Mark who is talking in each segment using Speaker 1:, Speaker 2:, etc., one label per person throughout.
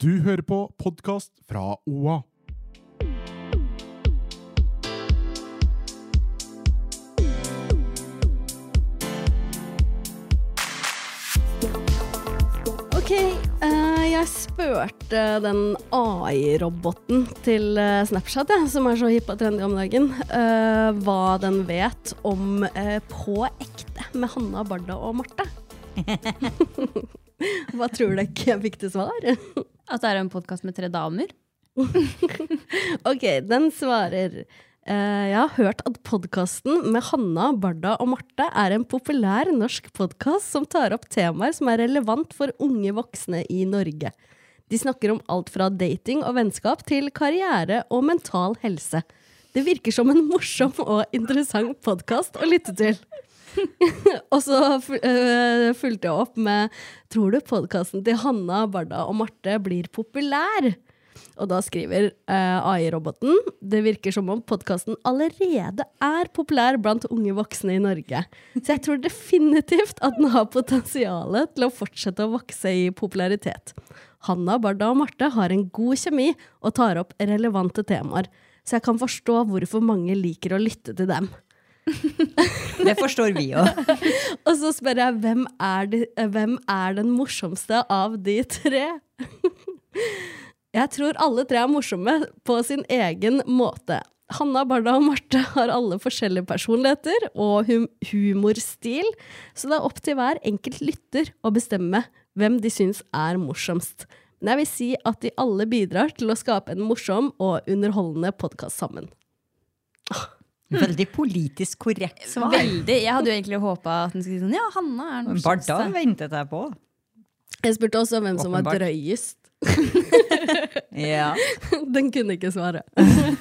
Speaker 1: Du hører på podkast fra OA.
Speaker 2: Ok, eh, jeg spurte den AI-roboten til eh, Snapchat, som er så hipp og trendy om dagen, eh, hva den vet om På ekte med Hanna, Barda og Marte. hva tror dere jeg fikk til svar?
Speaker 3: At det er en podkast med tre damer?
Speaker 2: ok, den svarer eh, Jeg har hørt at podkasten med Hanna, Barda og Marte er en populær norsk podkast som tar opp temaer som er relevant for unge voksne i Norge. De snakker om alt fra dating og vennskap til karriere og mental helse. Det virker som en morsom og interessant podkast å lytte til. og så øh, fulgte jeg opp med Tror du podkasten til Hanna, Barda og Marte blir populær? Og da skriver uh, AI-roboten det virker som om podkasten allerede er populær blant unge voksne i Norge. Så jeg tror definitivt at den har potensial til å fortsette å vokse i popularitet. Hanna, Barda og Marte har en god kjemi og tar opp relevante temaer. Så jeg kan forstå hvorfor mange liker å lytte til dem.
Speaker 4: Det forstår vi jo.
Speaker 2: Og så spør jeg hvem er, de, hvem er den morsomste av de tre? Jeg tror alle tre er morsomme på sin egen måte. Hanna, Barda og Marte har alle forskjellige personligheter og hum humorstil, så det er opp til hver enkelt lytter å bestemme hvem de syns er morsomst. Men jeg vil si at de alle bidrar til å skape en morsom og underholdende podkast sammen.
Speaker 4: Veldig politisk korrekt svar.
Speaker 3: Veldig. Jeg hadde jo egentlig håpa at den skulle si sånn Ja, Hanna er den
Speaker 4: Barda ventet jeg på.
Speaker 2: Jeg spurte også hvem som var
Speaker 4: Åpenbart.
Speaker 2: drøyest.
Speaker 4: Ja.
Speaker 2: Den kunne ikke svare.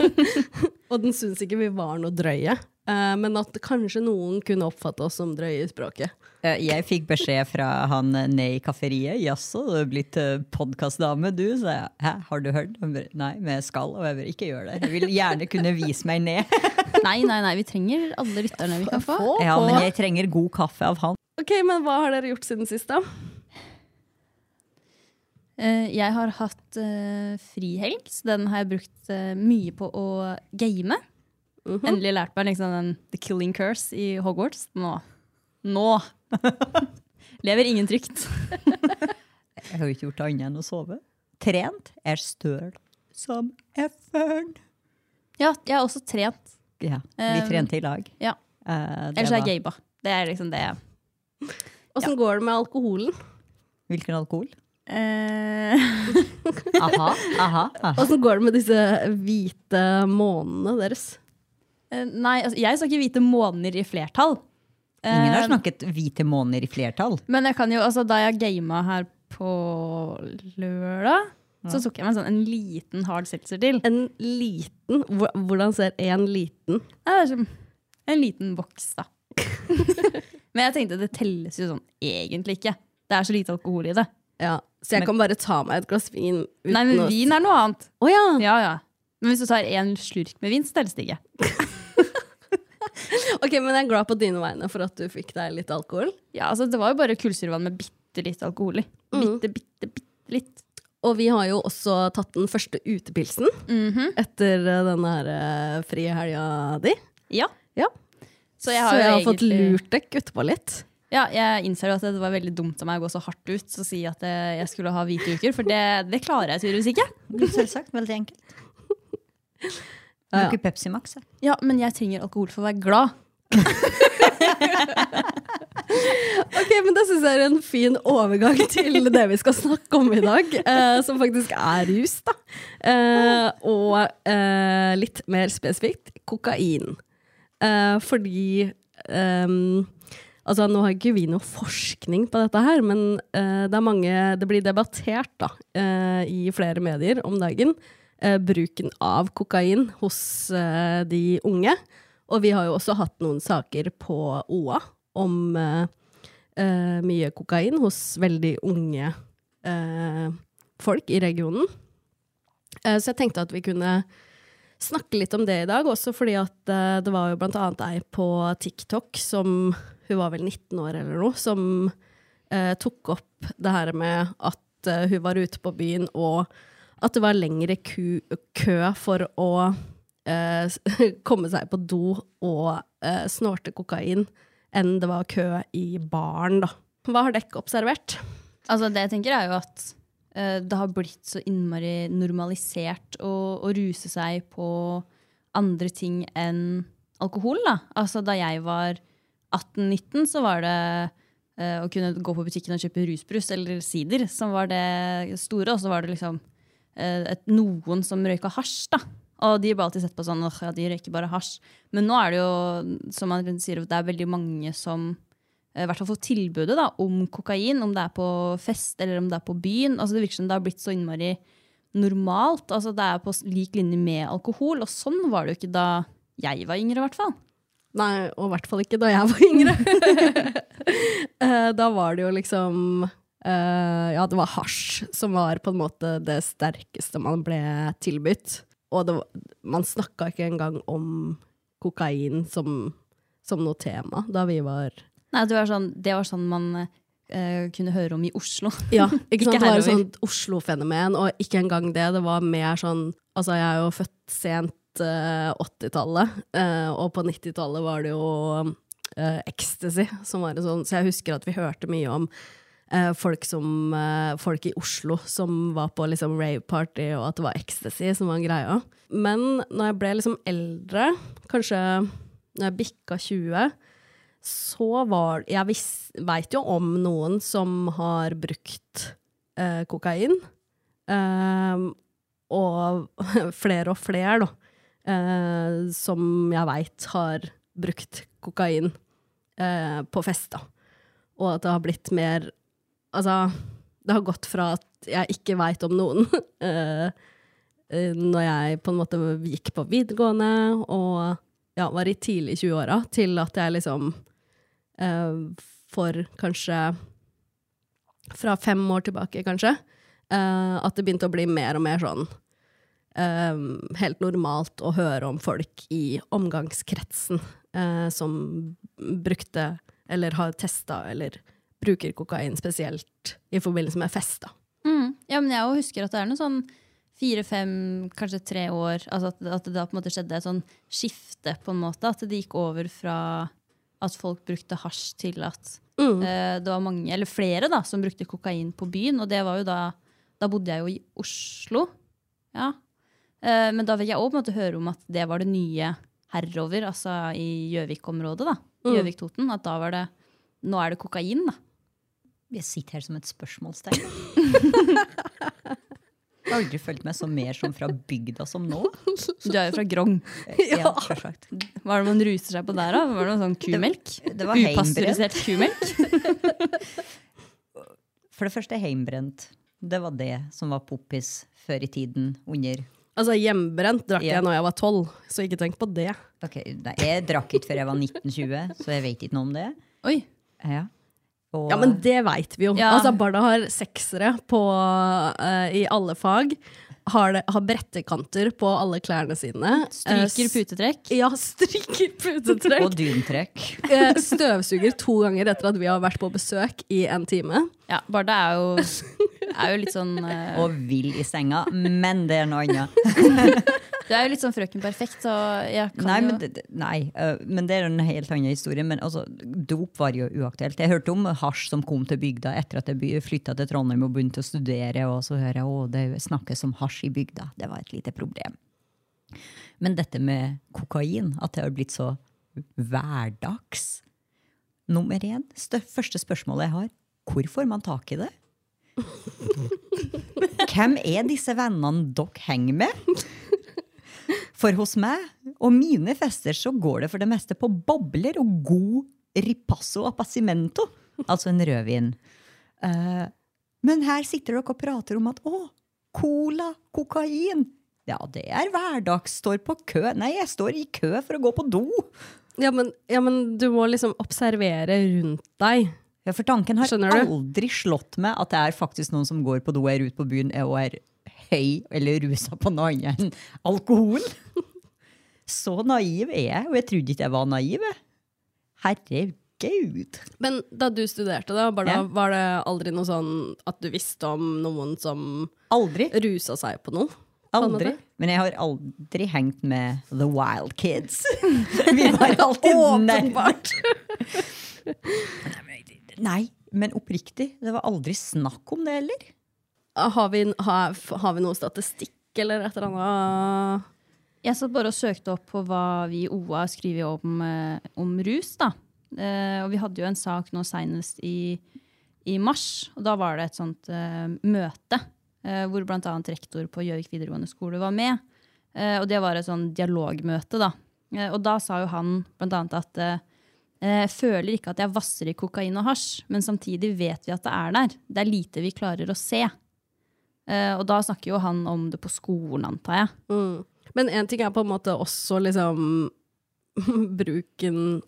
Speaker 2: og den syntes ikke vi var noe drøye. Eh, men at kanskje noen kunne oppfatte oss som drøye i språket.
Speaker 4: Eh, Jeg fikk beskjed fra han eh, ned i kafferiet. Jaså, du er blitt uh, podkastdame, du? sa jeg. Hæ, har du hørt? Han bare, Nei, men jeg skal, og jeg vil ikke gjøre det. Jeg vil gjerne kunne vise meg ned.
Speaker 3: Nei, nei, nei, vi trenger alle lytterne vi kan få.
Speaker 4: Ja, men jeg trenger god kaffe av han.
Speaker 2: Ok, men hva har dere gjort siden sist, da?
Speaker 3: Eh, Jeg har hatt frihelg, så den har jeg brukt mye på å game. Endelig lært meg liksom den The Killing Curse i Hogwarts. Nå. Nå! Lever ingen trygt.
Speaker 4: Jeg har jo ikke gjort annet enn å sove. Trent er støl som f-en.
Speaker 3: Ja, jeg har også trent.
Speaker 4: Ja, vi
Speaker 3: Um,
Speaker 4: trente i lag.
Speaker 3: Ja.
Speaker 4: Uh,
Speaker 3: Ellers er jeg gaba. Det er liksom det.
Speaker 2: Åssen går det med alkoholen?
Speaker 4: Hvilken alkohol?
Speaker 3: Eh,
Speaker 4: Aha, aha, aha.
Speaker 2: Åssen går det med disse hvite månene deres?
Speaker 3: Eh, nei, altså, jeg snakker hvite måneder i flertall.
Speaker 4: Ingen har
Speaker 3: Eh,
Speaker 4: snakket hvite måneder i flertall.
Speaker 3: Men jeg kan jo, altså, da jeg gama her på lørdag, så tok jeg meg sånn en liten hard seltzer til.
Speaker 2: En liten Hvordan ser en liten?
Speaker 3: Det er som en liten boks, da. Men jeg tenkte det telles jo sånn egentlig ikke. Det er så lite alkohol i det.
Speaker 2: Ja, Så jeg kan bare ta meg et glass vin uten
Speaker 3: Nei, men vin er noe annet.
Speaker 2: Oh, ja.
Speaker 3: Ja, ja. Men hvis du tar en slurk med vin, så telles det ikke.
Speaker 2: Ok, men jeg er glad på dine vegne for at du fikk deg litt alkohol.
Speaker 3: Ja, altså Det var jo bare kullsyrevann med bitte litt alkohol i. Bitte, bitte, bitte litt.
Speaker 2: Og vi har jo også tatt den første utepilsen etter eh, denne her eh, frie helga di.
Speaker 3: Ja.
Speaker 2: Ja.
Speaker 3: Så
Speaker 2: Så
Speaker 3: jeg
Speaker 2: jeg
Speaker 3: har, egentlig...
Speaker 2: fått lurt dere utpå litt.
Speaker 3: Ja, jeg innser jo at det var veldig dumt av meg å gå så hardt ut og si at eh, jeg skulle ha hvite uker, for det, det klarer jeg tydeligvis ikke.
Speaker 4: Selvsagt. Veldig enkelt.
Speaker 2: Ja.
Speaker 4: Bruker Pepsi Max. jeg.
Speaker 3: Ja, men jeg trenger alkohol for å være glad.
Speaker 2: Ok, men Det syns jeg er en fin overgang til det vi skal snakke om i dag, eh, som faktisk er rus. da. Eh, og eh, litt mer spesifikt kokain. Eh, fordi ehm, Altså, nå har ikke vi noe forskning på dette her, men eh, det er mange Det blir debattert da, eh, i flere medier om dagen. Eh, bruken av kokain hos eh, de unge. Og vi har jo også hatt noen saker på OA om eh, mye kokain hos veldig unge folk i regionen. Så jeg tenkte at vi kunne snakke litt om det i dag, også fordi at det var jo blant annet ei på TikTok som Hun var vel 19 år eller noe, som tok opp det her med at hun var ute på byen, og at det var lengre kø for å eh, komme seg på do og eh, snorte kokain enn det var kø i baren, da. Hva har dere observert?
Speaker 3: Altså, det jeg tenker er jo at eh, det har blitt så innmari normalisert å, å ruse seg på andre ting enn alkohol. Da. Altså, da jeg var 18-19, så var det eh, å kunne gå på butikken og kjøpe rusbrus eller sider som var det store. Og så var det liksom et, noen som røyka hasj. da. Og de ble alltid sett på sånn åh, ja, de røyker bare hasj. Men nå er det jo, som man sier, det er veldig mange som eh, i hvert fall får tilbudet da, om kokain, om det er på fest eller om det er på byen. Altså, det virker som det har blitt så innmari normalt. Altså, det er på lik linje med alkohol, og sånn var det jo ikke da jeg var yngre, i hvert fall.
Speaker 2: Nei, og i hvert fall ikke da jeg var yngre. Eh, da var det jo liksom eh, Ja, det var hasj som var på en måte det sterkeste man ble tilbudt. Og det, var- man snakka ikke engang om kokain som, som noe tema da vi var
Speaker 3: Nei, det var sånn, det var sånn man uh, kunne høre om i Oslo.
Speaker 2: Ja, ikke sant?
Speaker 3: Ikke
Speaker 2: det var et sånt Oslo-fenomen, og ikke engang det. Det var mer sånn Altså, jeg er jo født sent uh, 80-tallet, eh, og på 90-tallet var det jo ecstasy som var en sånn Så jeg husker at vi hørte mye om folk, som, eh, folk i Oslo som var på liksom rave-party, og at det var ecstasy som var greia. Men når jeg ble liksom eldre, kanskje når jeg bikka 20, så var Jeg veit jo om noen som har brukt eh, kokain. Eh, og flere og flere, da, eh, som jeg veit har brukt kokain eh, på fest. da. Og at det har blitt mer Altså, det har gått fra at jeg ikke veit om noen, eh, eh, når jeg på en måte gikk på videregående og ja, var i tidlig 20-åra, til at jeg liksom eh, for kanskje fra fem år tilbake, kanskje, at det begynte å bli mer og mer sånn helt normalt å høre om folk i omgangskretsen som brukte eller har testa eller bruker kokain spesielt i forbindelse med fest. da.
Speaker 3: Mm. Ja, men jeg husker at det er noe sånn fire-fem, kanskje tre år, altså at, at det da på en måte skjedde et sånn skifte, på en måte. At det gikk over fra at folk brukte hasj til at
Speaker 2: Mm.
Speaker 3: uh, det var mange, eller flere da, som brukte kokain på byen. Og det var jo da Da bodde jeg jo i Oslo. Ja. Uh, men da fikk jeg òg høre om at det var det nye herover, altså i Gjøvik-området. da.
Speaker 2: Mm.
Speaker 3: Gjøvik-Toten. At da var det Nå er det kokain, da.
Speaker 4: Jeg sitter her som et spørsmålstegn. Jeg har aldri følt meg så mer som fra bygda som nå.
Speaker 3: Du er jo fra Grong.
Speaker 4: Ja, selvsagt.
Speaker 3: Hva er det man ruser seg på der, da? Var det noe sånn kumelk?
Speaker 4: Det var heimbrent.
Speaker 3: Upasteurisert kumelk?
Speaker 4: For det første heimbrent. Det var det som var poppis før i tiden under
Speaker 2: Altså, hjemmebrent drakk
Speaker 4: Ja.
Speaker 2: jeg når jeg var tolv, så ikke tenk på det.
Speaker 4: Ok, nei, Jeg drakk ikke før jeg var 1920, så jeg vet ikke noe om det.
Speaker 3: Oi.
Speaker 4: Ja, Og,
Speaker 2: Ja, men det veit vi jo.
Speaker 3: Ja.
Speaker 2: Altså, barna har seksere på, uh, i alle fag. Har, det, har brettekanter på alle klærne sine.
Speaker 3: Stryker
Speaker 2: Eh,
Speaker 3: putetrekk.
Speaker 2: Ja, stryker putetrekk.
Speaker 4: og dyntrekk.
Speaker 2: Eh, Støvsuger to ganger etter at vi har vært på besøk i en time.
Speaker 3: Ja, Barda er jo, er jo litt sånn uh...
Speaker 4: Og vill i senga. Men det er noe annet.
Speaker 3: Du er jo litt sånn Frøken Perfekt, så jeg kan
Speaker 4: Nei,
Speaker 3: jo
Speaker 4: men det, nei, øh, men det er en helt annen historie. Men altså, dop var jo uaktuelt. Jeg hørte om hasj som kom til bygda etter at jeg flytta til Trondheim og begynte å studere. Og så hører jeg at det snakkes om hasj i bygda. Det var et lite problem. Men dette med kokain, at det har blitt så hverdags Nummer én, første spørsmålet jeg har, hvor får man tak i det? Hvem er disse vennene dere henger med? For hos meg og mine fester så går det for det meste på bobler og god ripasso appassimento, altså en rødvin. Uh, men her sitter dere og prater om at å, cola, kokain. Ja, det er hverdags. Står på kø. Nei, jeg står i kø for å gå på do.
Speaker 2: Ja men, ja, men du må liksom observere rundt deg.
Speaker 4: Ja, for tanken har aldri slått meg at det er faktisk noen som går på do og er ute på byen og er høy eller rusa på noe annet enn alkohol. Så naiv er jeg, og jeg trodde ikke jeg var naiv. Herregud.
Speaker 2: Men da du studerte, da, bare,
Speaker 4: Ja.
Speaker 2: var det aldri noe sånn at du visste om noen som
Speaker 4: Aldri.
Speaker 2: rusa seg på noe?
Speaker 4: Aldri. Men jeg har aldri hengt med the wild kids. Vi var alltid
Speaker 2: Åpenbart.
Speaker 4: Nei, men oppriktig. Det var aldri snakk om det heller.
Speaker 2: Har vi, har, har vi noe statistikk eller et eller annet?
Speaker 3: Jeg satt bare og søkte opp på hva vi i OA skriver om, eh, om rus. da. Eh, og vi hadde jo en sak nå seinest i, i mars, og da var det et sånt eh, møte eh, hvor bl.a. rektor på Gjøvik videregående skole var med. Eh, og det var et sånn dialogmøte, da. Og da sa jo han bl.a. at jeg føler ikke at jeg vasser i kokain og hasj, men samtidig vet vi at det er der. Det er lite vi klarer å se. Eh, og da snakker jo han om det på skolen, antar jeg.
Speaker 2: Mm. Men én ting er på en måte også liksom bruken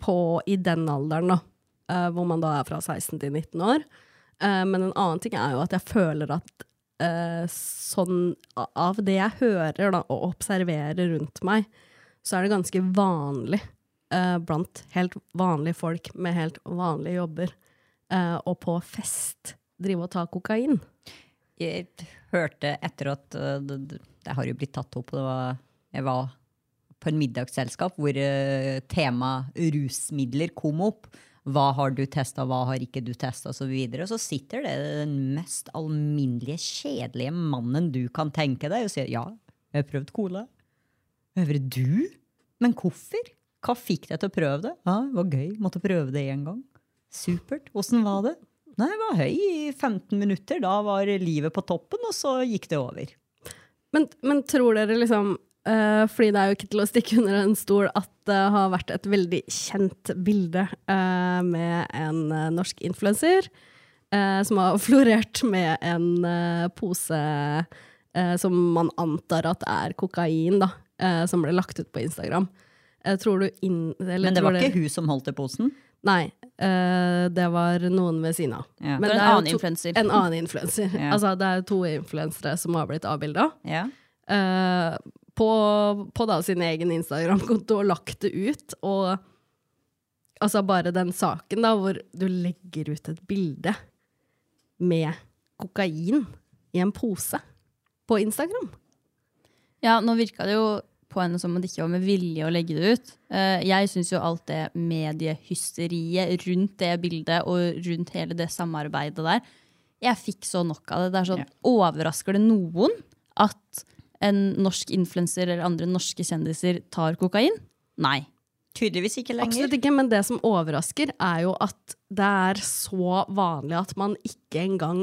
Speaker 2: på i den alderen, da. eh, hvor man da er fra 16 til 19 år. Eh, men en annen ting er jo at jeg føler at sånn Av det jeg hører da, og observerer rundt meg, så er det ganske vanlig blant helt vanlige folk med helt vanlige jobber å på fest drive og ta kokain.
Speaker 4: Jeg hørte etter at uh, det, har jo blitt tatt opp. Var, jeg var på en middagsselskap hvor temaet tema rusmidler kom opp. Hva har du testa, hva har ikke du testa, osv. Og, og så sitter det den mest alminnelige, kjedelige mannen du kan tenke deg, og sier ja, jeg har prøvd cola. Øvre du? Men hvorfor? Hva fikk deg til å prøve det? Ja, det var gøy, måtte prøve det én gang. Supert. Åssen var det? Nei, jeg var høy i 15 minutter. Da var livet på toppen, og så gikk det over.
Speaker 2: Men, men tror dere liksom uh, Fordi det er jo ikke til å stikke under en stol at det har vært et veldig kjent bilde uh, med en uh, norsk influenser som har florert med en pose som man antar at er kokain, da, som ble lagt ut på Instagram. Tror du inn,
Speaker 4: Men det var ikke hun som holdt i posen?
Speaker 2: Nei, Uh, det var noen ved siden av.
Speaker 4: Ja.
Speaker 2: Men
Speaker 3: Det var en
Speaker 2: er
Speaker 3: annen influenser.
Speaker 2: En annen influenser.
Speaker 4: Ja.
Speaker 2: Altså, det er to influensere som har blitt avbilda.
Speaker 4: Ja.
Speaker 2: Uh, på, på da sin egen Instagram-konto og lagt det ut. Og altså bare den saken da, hvor du legger ut et bilde med kokain i en pose på Instagram.
Speaker 3: Ja, nå virka det jo på henne som om det ikke var med vilje å legge det ut. Eh, jeg syns jo alt det mediehysteriet rundt det bildet og rundt hele det samarbeidet der Jeg fikk så nok av det. Det er sånn, Overrasker det noen at en norsk influenser eller andre norske kjendiser tar kokain? Nei.
Speaker 4: Tydeligvis ikke lenger.
Speaker 2: Absolutt ikke, men det som overrasker, er jo at det er så vanlig at man ikke engang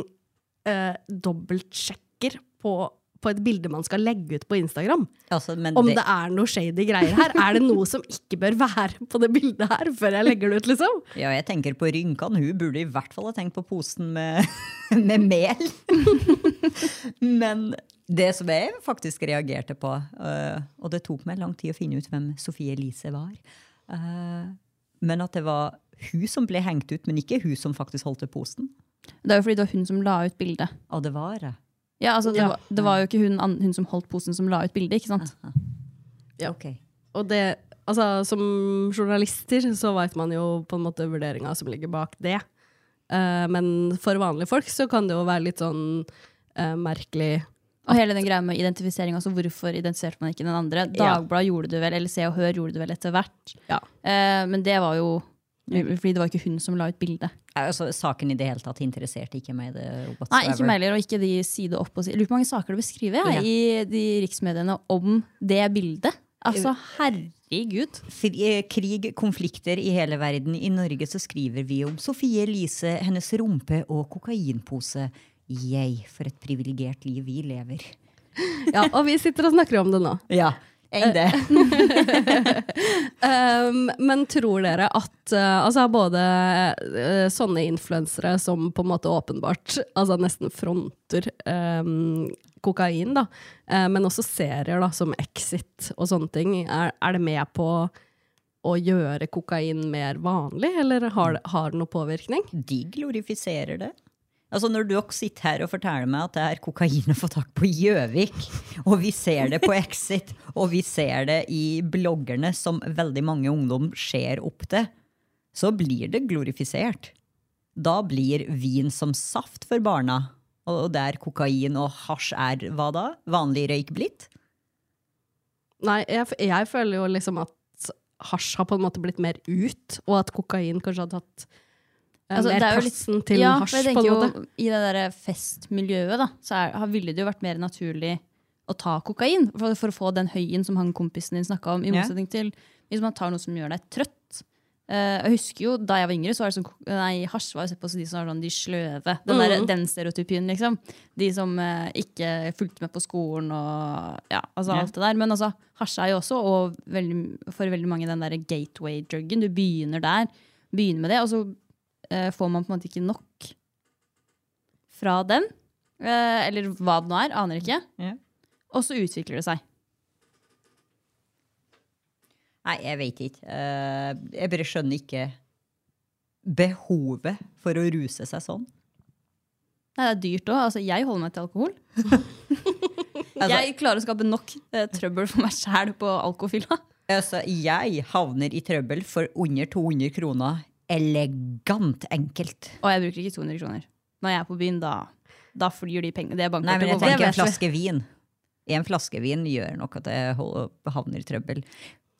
Speaker 2: eh, dobbeltsjekker på, på et bilde man skal legge ut på Instagram.
Speaker 4: Altså, men
Speaker 2: Om
Speaker 4: det,
Speaker 2: det er noe shady greier her. Er det noe som ikke bør være på det bildet her, før jeg legger det ut, liksom?
Speaker 4: ja, jeg tenker på Rynkan. Hun burde i hvert fall ha tenkt på posen med, med mel. men det som jeg faktisk reagerte på, øh, og det tok meg lang tid å finne ut hvem Sofie Elise var, øh, men at det var hun som ble hengt ut, men ikke hun som faktisk holdt i posen.
Speaker 3: Det er jo fordi det var hun som la ut bildet.
Speaker 4: Og det var det.
Speaker 3: Ja, altså det,
Speaker 2: Ja.
Speaker 3: Var, det var jo ikke hun, hun som holdt posen, som la ut bildet. ikke sant?
Speaker 2: Ja.
Speaker 4: Ok.
Speaker 2: Og det, altså, som journalister så vet man jo på en måte vurderinga som ligger bak det. Uh, men for vanlige folk så kan det jo være litt sånn uh, merkelig
Speaker 3: Og hele den greia med identifisering, altså hvorfor identifiserte man ikke den andre?
Speaker 2: Ja.
Speaker 3: Dagbladet gjorde det vel, eller Se og Hør gjorde det vel etter hvert.
Speaker 2: Ja.
Speaker 3: Eh, men det var jo fordi det var ikke hun som la ut bildet.
Speaker 4: Altså, saken i det hele tatt interesserte ikke meg. Det,
Speaker 3: Nei, ikke meg heller, og ikke de side opp og side. Lurer på hvor mange saker det beskriver jeg, i de riksmediene om det bildet. Altså, herregud.
Speaker 4: Eh, Krig, konflikter i hele verden. I Norge så skriver vi om Sofie Elise, hennes rumpe og kokainpose. Jeg, for et privilegert liv vi lever.
Speaker 2: Ja, og vi sitter og snakker om det nå.
Speaker 4: Ja. Enn det.
Speaker 2: Um, men tror dere at uh, altså både uh, sånne influensere som på en måte åpenbart altså nesten fronter um, kokain, da, uh, men også serier da, som Exit og sånne ting, er, er det med på å gjøre kokain mer vanlig, eller har, det- har det noe påvirkning?
Speaker 4: De glorifiserer det. Altså Når dere sitter her og forteller meg at det er kokain å få tak på Gjøvik, og vi ser det på Exit, og vi ser det i bloggerne som veldig mange ungdom ser opp til, så blir det glorifisert. Da blir vin som saft for barna, og der kokain og hasj er hva da? Vanlig røyk blitt?
Speaker 2: Nei, jeg, jeg føler jo liksom at hasj har på en måte blitt mer ut, og at kokain kanskje har tatt
Speaker 3: Altså,
Speaker 2: mer
Speaker 3: det er jo litt-
Speaker 2: sånn til
Speaker 3: ja,
Speaker 2: hasj, på en måte.
Speaker 3: jo I det der festmiljøet da, så er, ville det jo vært mer naturlig å ta kokain for, for å få den høyen som han kompisen din snakka om. I motsetning til hvis man tar noe som gjør deg trøtt. Uh, jeg husker jo, Da jeg var yngre, så var det sånn, nei, hasj var jo sett på som de som var sånn de sløve. Den, der,
Speaker 2: Mm.
Speaker 3: den stereotypien, liksom. De som uh, ikke fulgte med på skolen og ja, altså
Speaker 4: yeah.
Speaker 3: alt det der. Men altså, hasj er jo også, og veldig, for veldig mange, den derre gateway-druggen. Du begynner der, begynner med det, og så eh, får man på en måte ikke nok fra den. Eh, eller hva det nå er, aner ikke.
Speaker 4: Ja.
Speaker 3: Og så utvikler det seg.
Speaker 4: Nei, jeg vet ikke. Eh, jeg bare skjønner ikke behovet for å ruse seg sånn.
Speaker 3: Nei, det er dyrt òg. Altså, jeg holder meg til alkohol. Jeg klarer å skape nok eh, trøbbel for meg sjæl på alkofylla.
Speaker 4: Altså, jeg havner i trøbbel for under 200 kroner. Elegant enkelt.
Speaker 3: Og jeg bruker ikke 200 kroner. Når jeg er på byen, da, da flyr de pengene. Det er
Speaker 4: Nei, men jeg tenker en flaske vin. En flaske vin gjør nok at jeg havner i trøbbel.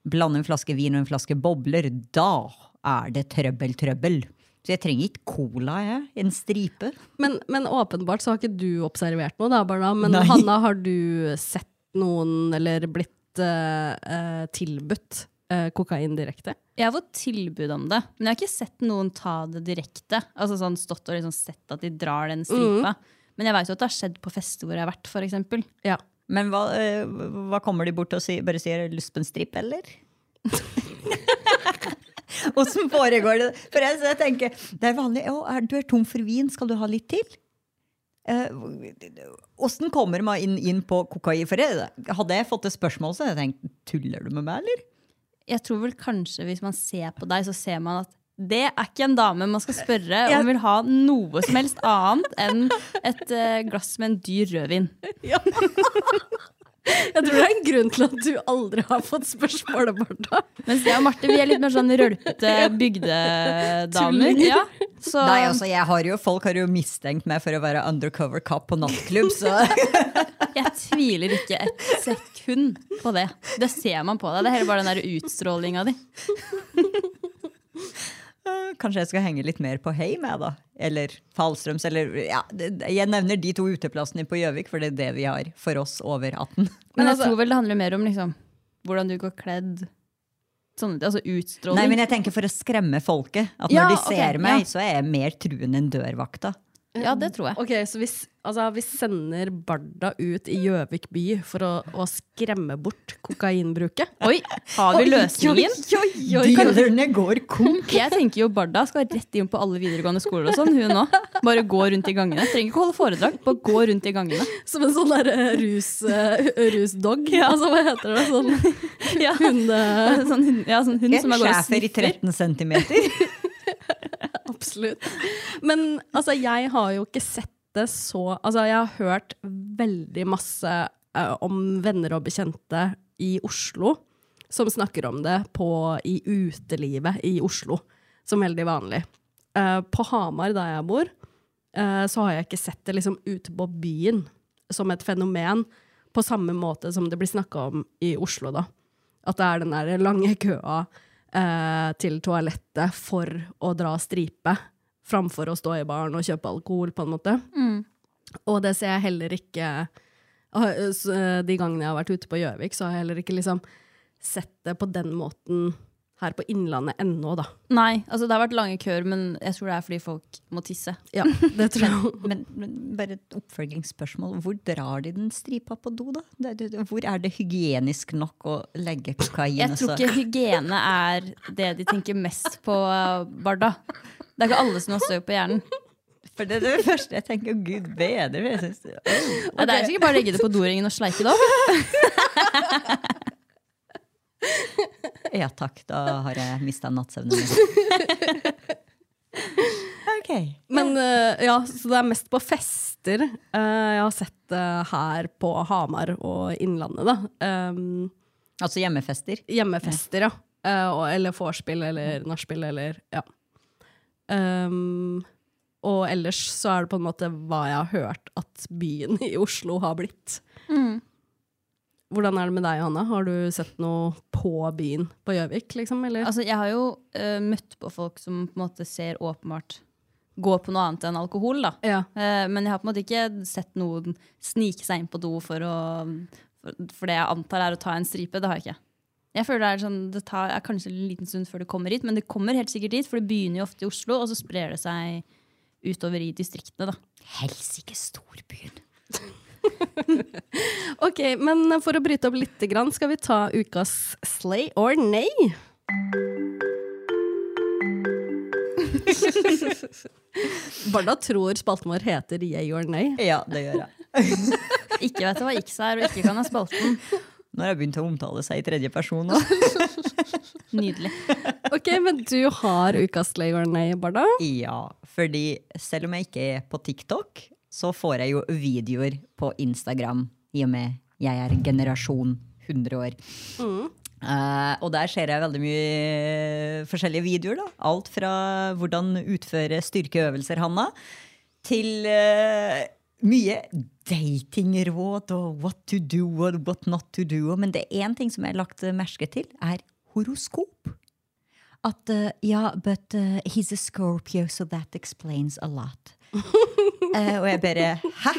Speaker 4: Blande en flaske vin og en flaske bobler, da er det trøbbel, trøbbel. Så jeg trenger ikke cola, jeg. En stripe.
Speaker 2: Men, men åpenbart så har ikke du observert noe, da, Barna. Men
Speaker 4: Nei.
Speaker 2: Hanna, har du sett noen, eller blitt uh, uh, tilbudt eh, kokain direkte?
Speaker 3: Jeg har fått tilbud om det, men jeg har ikke sett noen ta det direkte. Altså sånn Stått og liksom sett at de drar den stripa. Men jeg vet jo at det har skjedd på fester hvor jeg har vært, for eksempel.
Speaker 2: Ja.
Speaker 4: Men hva, eh, hva kommer de bort og sier? Bare sier lyst på en stripp', eller? Åssen foregår det? For jeg, jeg tenker, det er vanlig. Å, er, du er tom for vin, skal du ha litt til? Åssen kommer man inn, inn på kokain? For jeg, hadde jeg fått et spørsmål, så hadde jeg tenkt tuller du med meg, eller?
Speaker 3: Jeg tror vel kanskje hvis man ser på deg, så ser man at det er ikke en dame man skal spørre
Speaker 4: Ja.
Speaker 3: om vil ha noe som helst annet enn et eh, glass med en dyr rødvin.
Speaker 2: Jeg tror det er en grunn til at du aldri har fått spørsmålet, Martha.
Speaker 3: Mens jeg og Marte vi er litt mer sånn rølpete bygdedamer. Ja, så
Speaker 4: Nei, altså, jeg har jo, Folk har jo mistenkt meg for å være undercover cop på nattklubb, så
Speaker 3: jeg tviler ikke et sekund på det. Det ser man på deg. Det er heller bare den der utstrålinga di.
Speaker 4: Kanskje jeg skal henge litt mer på Heim, jeg, da. Eller Falstrøms, eller ja, Jeg nevner de to uteplassene på Gjøvik, for det er det vi har for oss over 18.
Speaker 3: Men jeg
Speaker 2: altså-
Speaker 3: tror vel det handler mer om liksom, hvordan du går kledd. Sånn, altså utstråling.
Speaker 4: Nei, men jeg tenker for å skremme folket. At
Speaker 3: Ja,
Speaker 4: når de
Speaker 3: ser
Speaker 4: ser meg,
Speaker 3: ja.
Speaker 4: så er jeg mer truende enn dørvakta.
Speaker 3: Ja, det tror jeg.
Speaker 2: Ok, Så hvis, altså, vi sender Barda ut i Gjøvik by for å, å skremme bort kokainbruket?
Speaker 3: Oi, har vi løsningen?
Speaker 4: Dealerne går konk!
Speaker 3: Jeg tenker jo Barda skal rett inn på alle videregående skoler og sånn, hun òg. Bare gå rundt i gangene. Trenger ikke holde foredrag, bare gå rundt i gangene.
Speaker 2: Som en sånn der eh, rus, uh, rusdog? Altså, hva heter det? Sånn
Speaker 3: Ja.
Speaker 2: uh,
Speaker 3: Sånn, hund- ja, sånn hund som er går og
Speaker 4: schæfer i 13 centimeter.
Speaker 2: Absolutt. Men altså, jeg har jo ikke sett det så Altså, jeg har hørt veldig masse uh, om venner og bekjente i Oslo som snakker om det på, i utelivet i Oslo, som veldig vanlig. Uh, på Hamar, der jeg bor, uh, så har jeg ikke sett det liksom ute på byen som et fenomen, på samme måte som det blir snakka om i Oslo, da. At det er den der lange køa eh, til toalettet for å dra stripe, framfor å stå i baren og kjøpe alkohol, på en måte. Og det ser jeg heller ikke ah, De gangene jeg har vært ute på Gjøvik, så har jeg heller ikke liksom sett det på den måten her på Innlandet ennå, da.
Speaker 3: Nei, altså det har vært lange køer, men jeg tror det er fordi folk må tisse.
Speaker 2: Ja, det tror jeg.
Speaker 4: Men, men bare et oppfølgingsspørsmål. Hvor drar de den stripa på do, da? Hvor er det hygienisk nok å legge kokain?
Speaker 3: Jeg tror ikke hygiene er det de tenker mest på, Barda. Det er ikke alle som har støv på hjernen.
Speaker 4: For det er det første jeg tenker. Gud bedre. Jeg synes, det-
Speaker 3: Nei, Det er sikkert bare å legge det på doringen og sleike det opp.
Speaker 4: Ja takk, da har jeg mista nattsøvnen min. ok.
Speaker 2: Men uh, ja, så det er mest på fester Uh, jeg har sett det her på Hamar og Innlandet, da. Um,
Speaker 4: Altså hjemmefester?
Speaker 2: hjemmefester, ja. Eh, og, eller vorspiel eller nachspiel eller ja. Um, og ellers så er det på en måte hva jeg har hørt at byen i Oslo har blitt. Hvordan er det med deg, Hanna? Har du sett noe på byen på Gjøvik, liksom?
Speaker 3: Altså, jeg har jo uh, møtt på folk som på en måte ser åpenbart gå på noe annet enn alkohol. da.
Speaker 2: ja.
Speaker 3: Uh, men jeg har på en måte ikke sett noen snike seg inn på do for, å, for, for det jeg antar er å ta en stripe. Det har jeg ikke. Jeg føler Det er sånn, det tar er kanskje en liten stund før det kommer hit, men det kommer helt sikkert dit, for det begynner jo ofte i Oslo, og så sprer det seg utover i distriktene. da.
Speaker 4: Helsike storbyen.
Speaker 2: Ok, men for å bryte opp litt, grann, skal vi ta ukas slay or nay? Barda tror spalten vår heter yay or nay.
Speaker 4: Ja, det gjør jeg.
Speaker 3: Ikke vet hva X er, og ikke kan ha spalten.
Speaker 4: Nå har jeg begynt å omtale seg i tredje person.
Speaker 3: Nydelig.
Speaker 2: Ok, men du har ukas slay or nay, Barda.
Speaker 4: Ja, fordi selv om jeg ikke er på TikTok, så får jeg jo videoer på Instagram i og med jeg er generasjon 100 år. Eh, og der ser jeg veldig mye forskjellige videoer. da. Alt fra hvordan utføre styrkeøvelser, Hanna, til uh, mye datingråd og what to do og what not to do. Men det er én ting som jeg har lagt merke til, er horoskop. At uh, ja, but uh, he's a Scorpio, so that explains a lot. Eh, og jeg bare Hæ?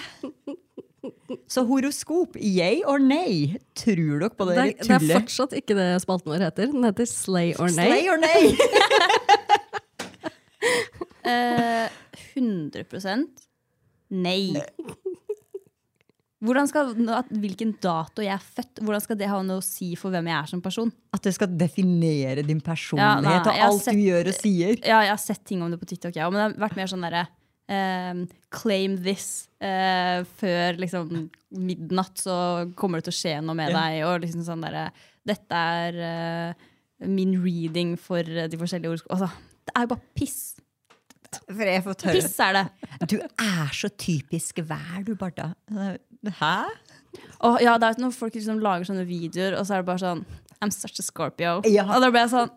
Speaker 4: Så horoskop, yay or nay? Tror dere på det,
Speaker 2: Det er, det er fortsatt ikke det spalten vår heter. Den heter slay or nay.
Speaker 4: Slay or nay?
Speaker 3: Eh, 100 nei. Hvordan skal, at, hvilken dato jeg er født, hvordan skal det ha noe å si for hvem jeg er som person?
Speaker 4: At det skal definere din
Speaker 3: Ja,
Speaker 4: personlighet
Speaker 3: nei,
Speaker 4: og alt
Speaker 3: sett-
Speaker 4: du gjør og sier.
Speaker 3: Ja, jeg har sett ting om det på TikTok, ja, men det har vært mer sånn derre ehm, claim this. eh, før liksom midnatt så kommer det til å skje noe med
Speaker 4: Ja.
Speaker 3: deg. Og liksom sånn derre Dette er eh, min reading for de forskjellige ord... Altså, det er jo bare piss.
Speaker 4: For jeg får tørre.
Speaker 3: Piss er det.
Speaker 4: Du er så typisk vær, du, Barda. Hæ?
Speaker 3: Og ja, det er når folk liksom lager sånne videoer, og så er det bare sånn I'm such a Scorpio.
Speaker 4: Ja.
Speaker 3: Og da ble jeg sånn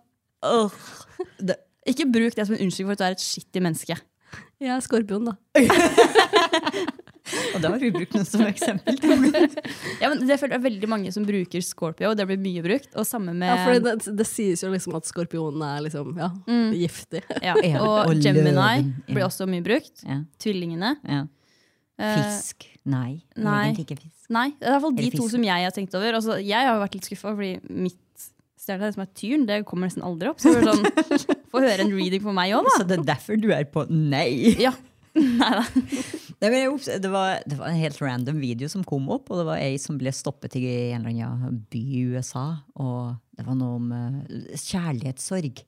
Speaker 3: ikke bruk det som en unnskyldning for at du er et skittig menneske.
Speaker 2: Jeg er skorpion, da.
Speaker 4: Og det har vi brukt noe som eksempel.
Speaker 3: Ja, men det er veldig mange som bruker Scorpio, og det blir mye brukt. Og samme med
Speaker 2: Ja, for det, det sies jo liksom at skorpionen er liksom, ja, giftig.
Speaker 3: ja, Og,
Speaker 4: og
Speaker 3: Gemini blir også mye brukt.
Speaker 4: Ja.
Speaker 3: Tvillingene.
Speaker 4: Ja.
Speaker 3: Eh,
Speaker 4: Fisk. Nei.
Speaker 3: nei.
Speaker 4: Egentlig ikke fisk.
Speaker 3: Nei, det er i hvert fall de to som jeg har tenkt over. Altså, jeg har vært litt skuffa, fordi mitt stjernetegn som er tyren, det kommer nesten aldri opp. Så sånn, få høre en reading på meg òg, da.
Speaker 4: Så det er derfor du er på nei?
Speaker 3: Ja. Nei da.
Speaker 4: Det, var, det var en helt random video som kom opp, og det var ei som ble stoppet i en eller annen by i USA. Og det var noe om eh, kjærlighetssorg.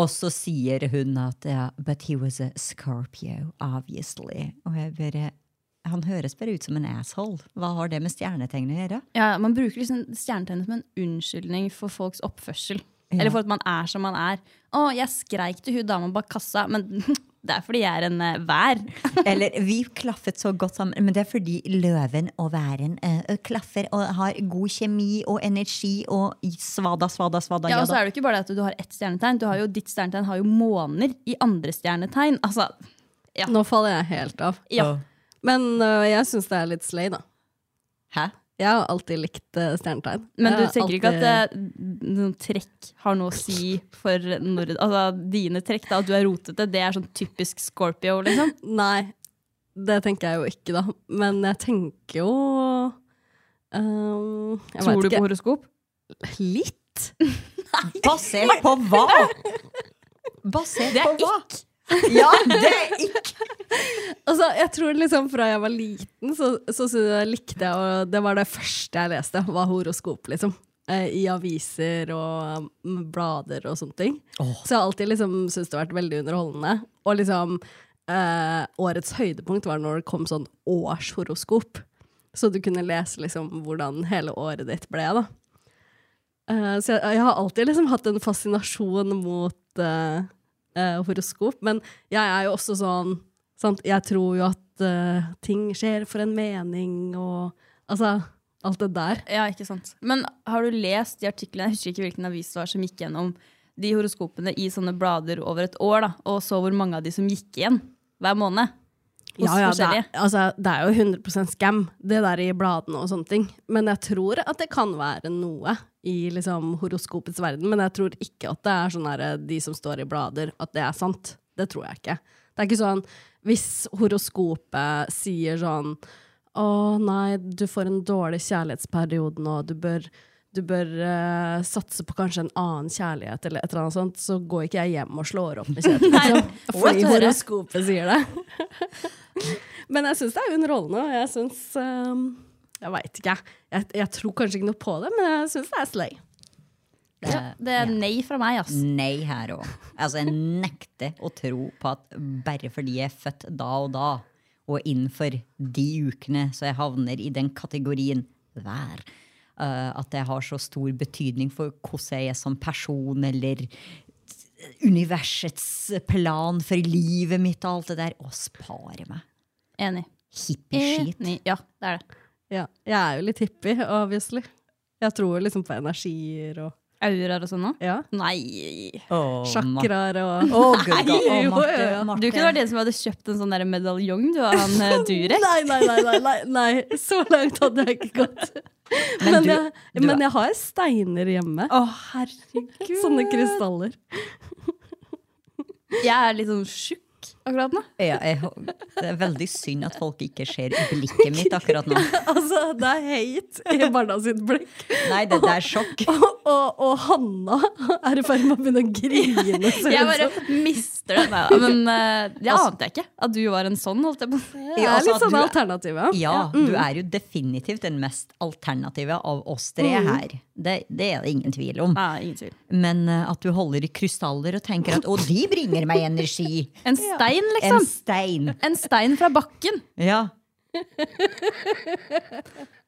Speaker 4: Og så sier hun at ja, but he was a Scorpio, obviously. Og jeg bare Han høres bare ut som en asshole. Hva har det med stjernetegn å gjøre?
Speaker 3: Ja, man bruker liksom stjernetegnet som en unnskyldning for folks oppførsel.
Speaker 4: Ja.
Speaker 3: Eller for at man er som man er. Å, jeg skreik til hun dama bak kassa, men det er fordi jeg er en uh, vær.
Speaker 4: Eller vi klaffet så godt sammen, men det er fordi løven og væren uh, klaffer og har god kjemi og energi og svada, svada, svada.
Speaker 3: Ja, og så er det ikke bare det at du har ett stjernetegn. Du har jo, ditt stjernetegn har jo måner i andre stjernetegn. Altså, Ja.
Speaker 2: Nå faller jeg helt av.
Speaker 3: ja.
Speaker 2: Men uh, jeg syns det er litt slay, da.
Speaker 4: Hæ?
Speaker 2: Jeg har alltid likt uh, stjernetegn.
Speaker 3: Men du tenker alltid... ikke at det, noen trekk har noe å si for når, altså, dine trekk? da, At du er rotete, det er sånn typisk Scorpio, liksom?
Speaker 2: Nei, det tenker jeg jo ikke, da. Men jeg tenker jo um, jeg
Speaker 3: Tror du
Speaker 2: ikke.
Speaker 3: på horoskop?
Speaker 2: Litt.
Speaker 4: Basert på hva? Basert
Speaker 3: Det er
Speaker 4: på hva? Ja, det er ikke
Speaker 2: Altså, jeg tror liksom Fra jeg var liten, så, så, så likte jeg Og det var det første jeg leste, var horoskop. liksom eh, I aviser og mm, blader og sånne ting. Så jeg har alltid liksom syntes det har vært veldig underholdende. Og liksom eh, Årets høydepunkt var når det kom sånn årshoroskop. Så du kunne lese liksom hvordan hele året ditt ble. da Eh, Så jeg, jeg har alltid liksom hatt en fascinasjon mot eh, eh, horoskop. Men jeg er jo også sånn sant? Jeg tror jo at uh, ting skjer for en mening, og altså alt det der.
Speaker 3: Ja, ikke sant. Men har du lest de artiklene, jeg husker ikke hvilken avis det var som gikk gjennom de horoskopene i sånne blader over et år, da, og så hvor mange av de som gikk igjen hver måned?
Speaker 2: Ja, ja, det, er, altså, det er jo 100% scam, det der i bladene og sånne ting. Men jeg tror at det kan være noe i liksom, horoskopets verden. Men jeg tror ikke at det er sånn der, de som står i blader, at det er sant. Det tror jeg ikke. Det er ikke sånn hvis horoskopet sier sånn Å nei, du får en dårlig kjærlighetsperiode nå, du bør, du bør uh, satse på kanskje en annen kjærlighet, eller et eller annet sånt, så går ikke jeg hjem og slår opp med Kjetil, liksom. Fordi horoskopet sier det. Men jeg syns det er underholdende, og jeg syns um, Jeg veit ikke, jeg. Jeg tror kanskje ikke noe på det, men jeg syns det er slay.
Speaker 3: Ja, det er nei fra meg, ass.
Speaker 4: Nei her òg. Altså, jeg nekter å tro på at bare fordi jeg er født da og da, og innenfor de ukene så jeg havner i den kategorien hver, at det har så stor betydning for hvordan jeg er som person, eller universets plan for livet mitt og alt det der. Å spare meg.
Speaker 3: Enig.
Speaker 4: Hippie-skit.
Speaker 3: Ja, det er det.
Speaker 2: Ja, jeg er jo litt hippie, obviously. Jeg tror liksom på energier og
Speaker 3: Auraer og sånn òg?
Speaker 2: ja,
Speaker 3: Nei.
Speaker 4: Oh,
Speaker 2: Sjakraer og
Speaker 4: gud, da. Å, Marte. Marte.
Speaker 3: Du kunne vært den som hadde kjøpt en sånn medaljong du av han eh, Durek.
Speaker 2: Nei, nei, nei, nei, nei, nei, så langt hadde jeg ikke gått.
Speaker 4: Men
Speaker 2: Men,
Speaker 4: du-
Speaker 2: jeg,
Speaker 4: du-
Speaker 2: men jeg har steiner hjemme.
Speaker 3: Å, herregud.
Speaker 2: Sånne krystaller.
Speaker 3: Jeg er litt sånn tjukk akkurat nå.
Speaker 4: Ja, jeg, det er veldig synd at folk ikke ser blikket mitt akkurat nå.
Speaker 2: Altså, det er hate i Barna sitt blikk.
Speaker 4: Nei, det, det er sjokk.
Speaker 2: Og, og, og Hanna er i ferd med å begynne å grine.
Speaker 3: Jeg bare mister det. Nei, da. Men uh, det ante jeg ikke. At du var en sånn, holdt jeg på å si.
Speaker 2: Det er
Speaker 4: altså,
Speaker 2: litt sånn alternativ, ja.
Speaker 4: Ja, du er jo definitivt den mest alternative av oss tre her. Det, det er det ingen tvil om.
Speaker 3: Ja, ingen tvil.
Speaker 4: Men uh, at du holder i krystaller og tenker at 'å, de bringer meg energi'.
Speaker 3: En stein,
Speaker 4: En
Speaker 3: liksom.
Speaker 4: stein.
Speaker 3: En stein fra bakken.
Speaker 4: Ja.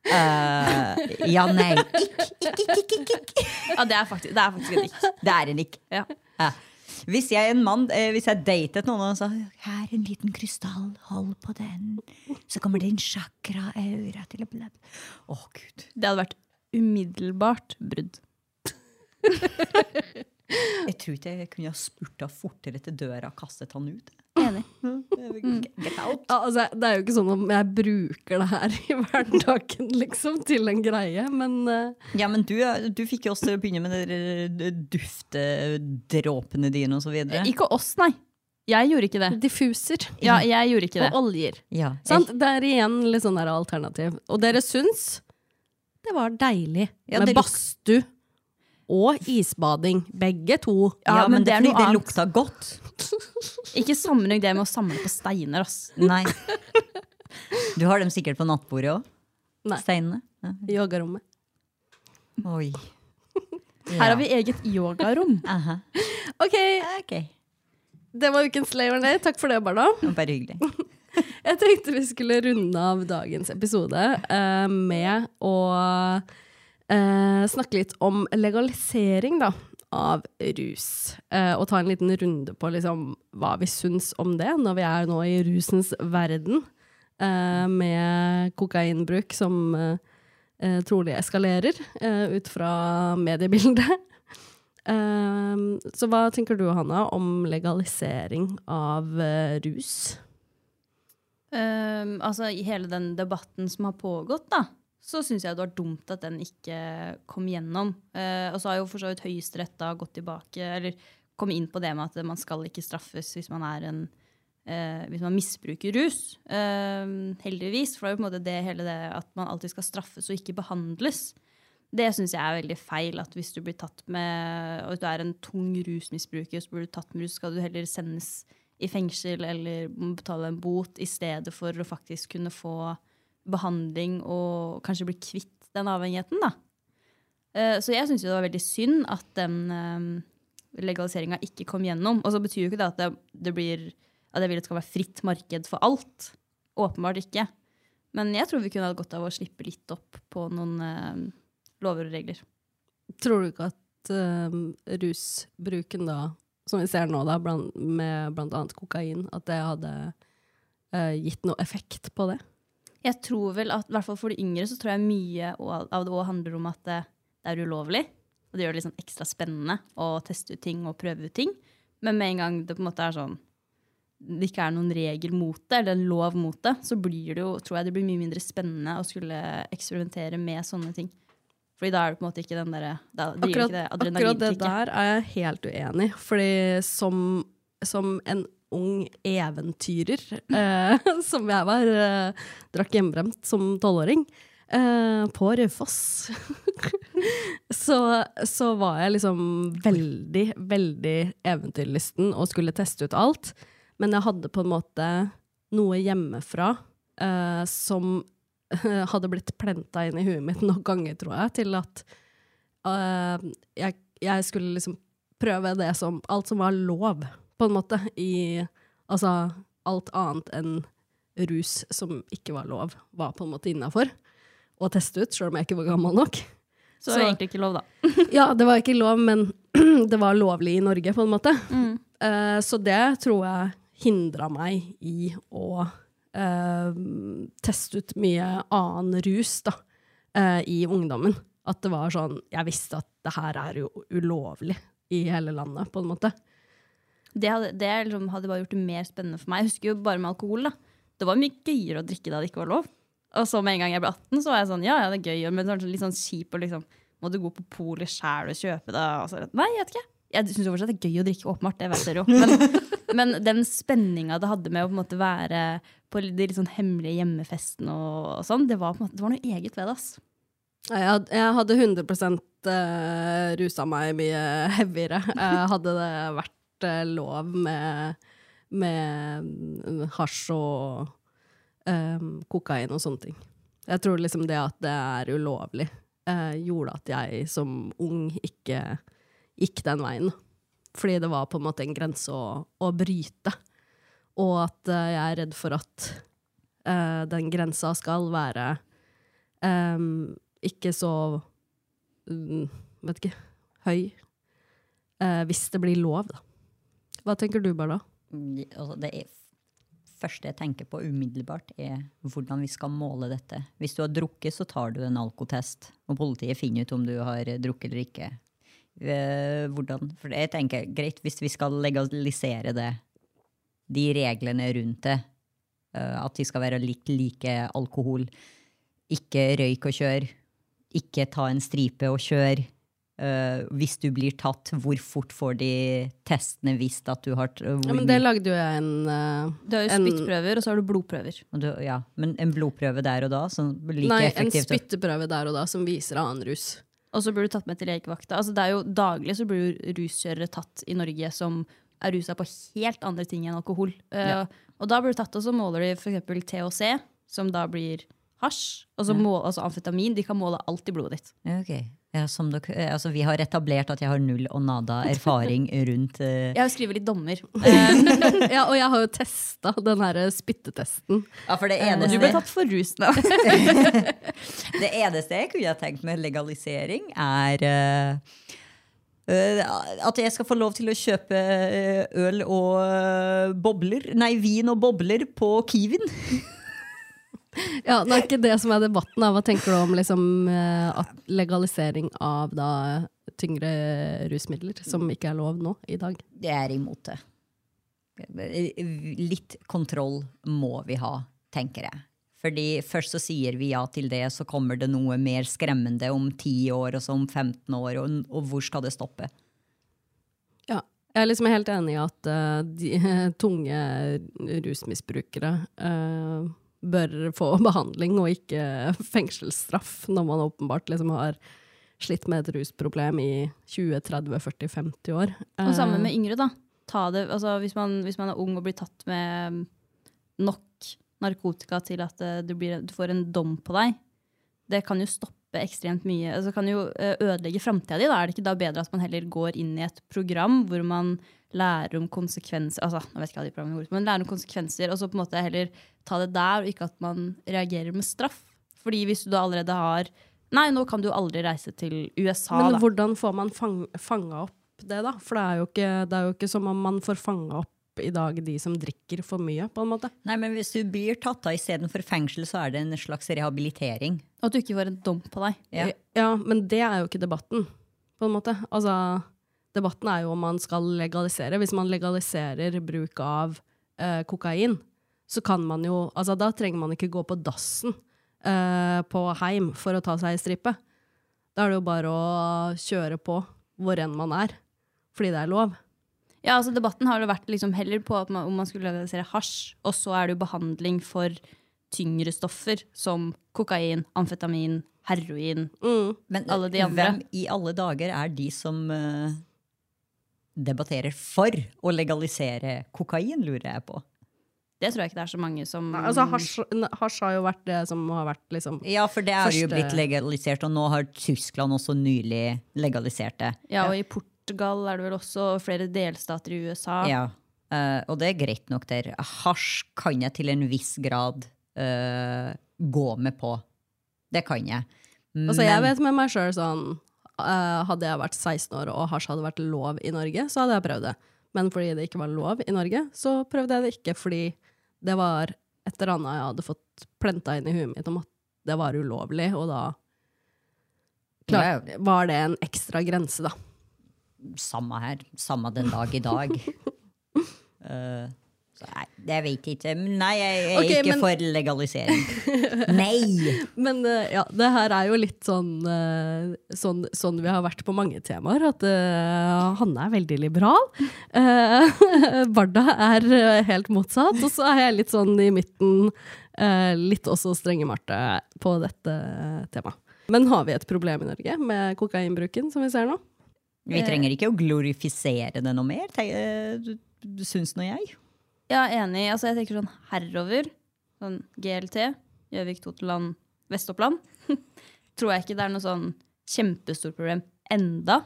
Speaker 4: Uh, ja, nei. Ikk, ikk, ikk, ikk, ikk, ikk.
Speaker 3: Ja, det er faktisk, det er faktisk en ikk.
Speaker 4: Det er en ikk.
Speaker 3: Ja.
Speaker 4: Ja. Hvis jeg en mann, eh, hvis jeg datet noen og sa 'her er en liten krystall, hold på den', så kommer din chakra aura til å bla Å, gud.
Speaker 3: Det hadde vært umiddelbart brudd.
Speaker 4: Jeg tror ikke jeg kunne ha spurta fortere til døra og kastet han ut.
Speaker 3: Enig.
Speaker 4: Get out.
Speaker 2: Ja, altså, det er jo ikke sånn om jeg bruker det her i hverdagen liksom, til en greie, men uh...
Speaker 4: Ja, men du, du fikk jo oss til å begynne med de der duftedråpene dine og så videre.
Speaker 3: Ikke oss, nei. Jeg gjorde ikke det.
Speaker 2: diffuser
Speaker 3: Ja, jeg gjorde ikke det.
Speaker 2: og oljer.
Speaker 4: Ja,
Speaker 2: Sant? Det er igjen litt sånn der alternativ. Og dere syns det var deilig
Speaker 4: Ja,
Speaker 2: med badstue og isbading, begge to.
Speaker 4: ja, men, det er
Speaker 3: noe
Speaker 4: det lukta godt.
Speaker 3: Ikke sammenlign det med å samle på steiner, ass.
Speaker 4: Nei. Du har dem sikkert på nattbordet òg? Steinene? Ja.
Speaker 2: Yogarommet.
Speaker 4: Oi.
Speaker 3: Her har vi eget yogarom.
Speaker 4: okay.
Speaker 2: Ok, det var ukens Layer Takk for det, Barna.
Speaker 4: Bare hyggelig.
Speaker 2: Jeg tenkte vi skulle runde av dagens episode eh, med å eh, snakke litt om legalisering da, av rus. Eh, og ta en liten runde på liksom, hva vi syns om det, når vi er nå i rusens verden. eh, med kokainbruk som eh, trolig eskalerer eh, ut fra mediebildet. Så hva tenker du, Hanna, om legalisering av rus?
Speaker 3: Um, altså, I hele den debatten som har pågått, da, så syns jeg det var dumt at den ikke kom gjennom. Uh, og så har jo for så vidt Høyesterett da gått tilbake, eller kommet inn på det med at man skal ikke straffes hvis man er en Uh, hvis man misbruker rus. Uh, heldigvis, for det er jo på en måte det hele det at man alltid skal straffes og ikke behandles. Det syns jeg er veldig feil. At hvis du blir tatt med Og du er en tung rusmisbruker, så blir du tatt med rus, skal du heller sendes i fengsel eller må betale en bot i stedet for å faktisk kunne få behandling og kanskje bli kvitt den avhengigheten, da. Eh, Så jeg syns det var veldig synd at den legaliseringa ikke kom gjennom. Og så betyr jo ikke det at det, det blir at jeg vil det skal være fritt marked for alt. Åpenbart ikke. Men jeg tror vi kunne hatt godt av å slippe litt opp på noen eh, lover og regler.
Speaker 2: Tror du ikke at uh, rusbruken da, som vi ser nå da, blant, med annet kokain, at det hadde eh, gitt noe effekt på det?
Speaker 3: Jeg tror vel at, i hvert fall for de yngre, så tror jeg mye av det òg handler om at det, det er ulovlig. Og det gjør det sånn ekstra spennende å teste ut ting og prøve ut ting. Men med en gang det på en måte er sånn det ikke er noen regel mot det, eller en lov mot det, så blir det jo, tror jeg det blir mye mindre spennende å skulle eksperimentere med sånne ting. Fordi da er det på en måte ikke den derre
Speaker 2: Akkurat, akkurat det der er jeg helt uenig i. Fordi som, som en ung eventyrer, eh, som jeg var, eh, drakk hjemmebrent som tolvåring, eh, på Raufoss, så, så var jeg liksom veldig, veldig eventyrlysten og skulle teste ut alt. Men jeg hadde på en måte noe hjemmefra eh, som hadde blitt plenta inn i huet mitt noen ganger, tror jeg, til at uh, jeg, jeg skulle liksom prøve det som Alt som var lov, på en måte, i Altså alt annet enn rus som ikke var lov, var på en måte innafor. Å teste ut, sjøl om jeg ikke var gammel nok.
Speaker 3: Så, det var egentlig ikke lov, da.
Speaker 2: Ja, det var ikke lov, men det var lovlig i Norge, på en måte.
Speaker 3: Mm.
Speaker 2: Uh, så det tror jeg hindra meg i å eh, teste ut mye annen rus da, eh, i ungdommen. At det var sånn Jeg visste at det her er jo ulovlig i hele landet, på en måte.
Speaker 3: Det, hadde, det liksom, hadde bare gjort det mer spennende for meg. Jeg husker jo bare med alkohol. da. Det var mye gøyere å drikke da det ikke var lov. Og så med en gang jeg ble 18, så var jeg sånn, ja, ja, det er gøy, men sånn, litt sånn kjip og liksom Må du gå på polet sjæl og kjøpe det? Og så, nei, jeg vet ikke. Jeg syns fortsatt det er gøy å drikke, åpenbart. Det vet dere jo. Men, men den spenninga det hadde med å på en måte være på de litt sånn hemmelige hjemmefestene og, og sånn, det var, på en måte, det var noe eget ved det. ass.
Speaker 2: Jeg hadde, jeg hadde 100 uh, rusa meg mye heavyere. Eh, hadde det vært eh, lov med, med mm, hasj og um, kokain og sånne ting. Jeg tror liksom det at det er ulovlig, uh, gjorde at jeg som ung ikke gikk den veien. Fordi det var på en måte en grense å, å bryte. Og at uh, jeg er redd for at uh, den grensa skal være um, ikke så um, vet ikke høy Uh, hvis det blir lov, da. Hva tenker du, Barda?
Speaker 4: Altså, det første jeg tenker på umiddelbart, er hvordan vi skal måle dette. Hvis du har drukket, så tar du en alkotest, og politiet finner ut om du har drukket eller ikke. Eh, Hvordan? For jeg tenker, greit, hvis vi skal legalisere det, de reglene rundt det, eh, at de skal være litt like alkohol, ikke røyk og kjør, ikke ta en stripe og kjør, Uh, hvis du blir tatt, hvor fort får de testene visst at du har uh,
Speaker 2: Ja, men det lagde jo jeg en uh,
Speaker 3: Du har jo
Speaker 2: En-
Speaker 3: spyttprøver, og så har du blodprøver.
Speaker 4: Og du, ja, men en blodprøve der og da, som like
Speaker 2: Nei, en spytteprøve der og da som viser annen rus.
Speaker 3: Og så blir du tatt med til legevakta. Altså, det er jo Daglig så blir jo ruskjørere tatt i Norge som er rusa på helt andre ting enn alkohol. Eh, og da blir du tatt, og så måler de f.eks. THC, som da blir hasj. Og så mål, altså amfetamin. De kan måle alt i blodet ditt.
Speaker 4: Ja, ok. Ja, som dere, eh, altså, vi har etablert at jeg har null og nada erfaring rundt uh...
Speaker 3: Jeg skriver litt dommer.
Speaker 2: ja, og jeg har jo testa den her spyttetesten.
Speaker 4: Ja, for det
Speaker 3: eneste... du ble tatt for rus nå.
Speaker 4: det eneste jeg kunne ha tenkt med legalisering, er uh... Uh, at jeg skal få lov til å kjøpe eh, øl og uh, bobler Nei, vin og bobler på Kiwin.
Speaker 2: Ja, Det er ikke det som er debatten. Da. Hva tenker du om liksom, eh, legalisering av da, tyngre rusmidler, som ikke er lov nå i dag?
Speaker 4: Det er imot det. Litt kontroll må vi ha, tenker jeg. Fordi først så sier vi ja til det, så kommer det noe mer skremmende om 10 år og så om 15 år, og, og hvor skal det stoppe?
Speaker 2: Ja. Jeg er liksom helt enig i at uh, de tunge rusmisbrukere eh, bør få behandling og ikke fengselsstraff, når man åpenbart liksom har slitt med et rusproblem i 20-30-40-50 år.
Speaker 3: Og sammen
Speaker 2: Eh,
Speaker 3: med yngre, da. Ta det, altså, hvis, man, hvis man er ung og blir tatt med nok narkotika til at eh, du, blir, du får en dom på deg, det kan jo stoppe ekstremt mye. Altså, kan jo eh, ødelegge framtida di. Da er det ikke da bedre at man heller går inn i et program hvor man lærer om konsekvenser altså, jeg vet ikke hva de programmene går ut men lære om konsekvenser, og så på en måte heller ta det der, og ikke at man reagerer med straff. Fordi hvis du da allerede har Nei, nå kan du aldri reise til USA,
Speaker 2: Men
Speaker 3: da.
Speaker 2: hvordan får man fang, fanga opp det, da? For det er, jo ikke, det er jo ikke som om man får fanga opp i dag de som drikker for mye, på en måte.
Speaker 4: Nei, men Hvis du blir tatt av istedenfor fengsel, så er det en slags rehabilitering.
Speaker 3: Og at du ikke får en dom på deg.
Speaker 4: Ja.
Speaker 2: Ja, men det er jo ikke debatten, på en måte. Altså, debatten er jo om man skal legalisere. Hvis man legaliserer bruk av eh, kokain, så kan man jo Altså, da trenger man ikke gå på dassen eh, på heim for å ta seg ei stripe. Da er det jo bare å kjøre på hvor enn man er, fordi det er lov.
Speaker 3: Ja, altså Debatten har jo vært liksom heller på at man, om man skulle legalisere hasj, og så er det jo behandling for tyngre stoffer som kokain, amfetamin, heroin.
Speaker 2: Mm.
Speaker 4: Men
Speaker 3: Alle de andre.
Speaker 4: hvem i alle dager er de som eh, debatterer for å legalisere kokain, lurer jeg på.
Speaker 3: Det tror jeg ikke det er så mange som
Speaker 2: Nei, altså, hasj, har jo vært det som har vært liksom
Speaker 4: Ja, for det er jo blitt legalisert, og nå har Tyskland også nylig legalisert det.
Speaker 3: Ja, og i Portugal er det vel også flere delstater i USA.
Speaker 4: Ja, Uh, og det er greit nok der. Hasj kan jeg til en viss grad uh, gå med på. Det kan jeg.
Speaker 2: Altså, jeg vet med meg sjøl sånn Hadde jeg vært 16 år og hasj hadde vært lov i Norge, så hadde jeg prøvd det. Men fordi det ikke var lov i Norge, så prøvde jeg det ikke fordi det var et eller annet jeg hadde fått plenta inn i huet mitt om at det var ulovlig, og da klar, var det en ekstra grense, da.
Speaker 4: Samme her. Samme den dag i dag. Eh, så nei, jeg vet ikke. Nei, jeg er
Speaker 2: okay,
Speaker 4: ikke
Speaker 2: men-
Speaker 4: for legalisering. Nei!
Speaker 2: Men eh, ja, det her er jo litt sånn, eh, sånn, sånn vi har vært på mange temaer, at uh, Hanne er veldig liberal. Uh, Barda er helt motsatt, og så er jeg litt sånn i midten, Uh, litt også strenge Marte på dette temaet. Men har vi et problem i Norge med kokainbruken, som vi ser nå?
Speaker 4: Vi trenger ikke å glorifisere det noe mer, syns nå jeg.
Speaker 3: Ja, enig. Altså, jeg tenker sånn herover. Sånn GLT, Gjøvik, Toteland, Vest-Oppland. Tror jeg ikke det er noe sånn kjempestort problem enda.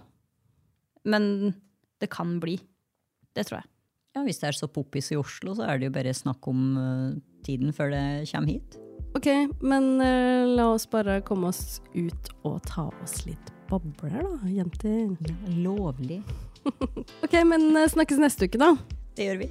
Speaker 3: Men det kan bli. Det tror jeg.
Speaker 4: Ja, Hvis det er så poppis i Oslo, så er det jo bare snakk om uh, tiden før det kommer hit.
Speaker 2: Ok, men uh, la oss bare komme oss ut og ta oss litt bobler, da, jenter.
Speaker 4: Lovlig.
Speaker 2: Ok, men uh, snakkes neste uke, da.
Speaker 4: Det gjør vi.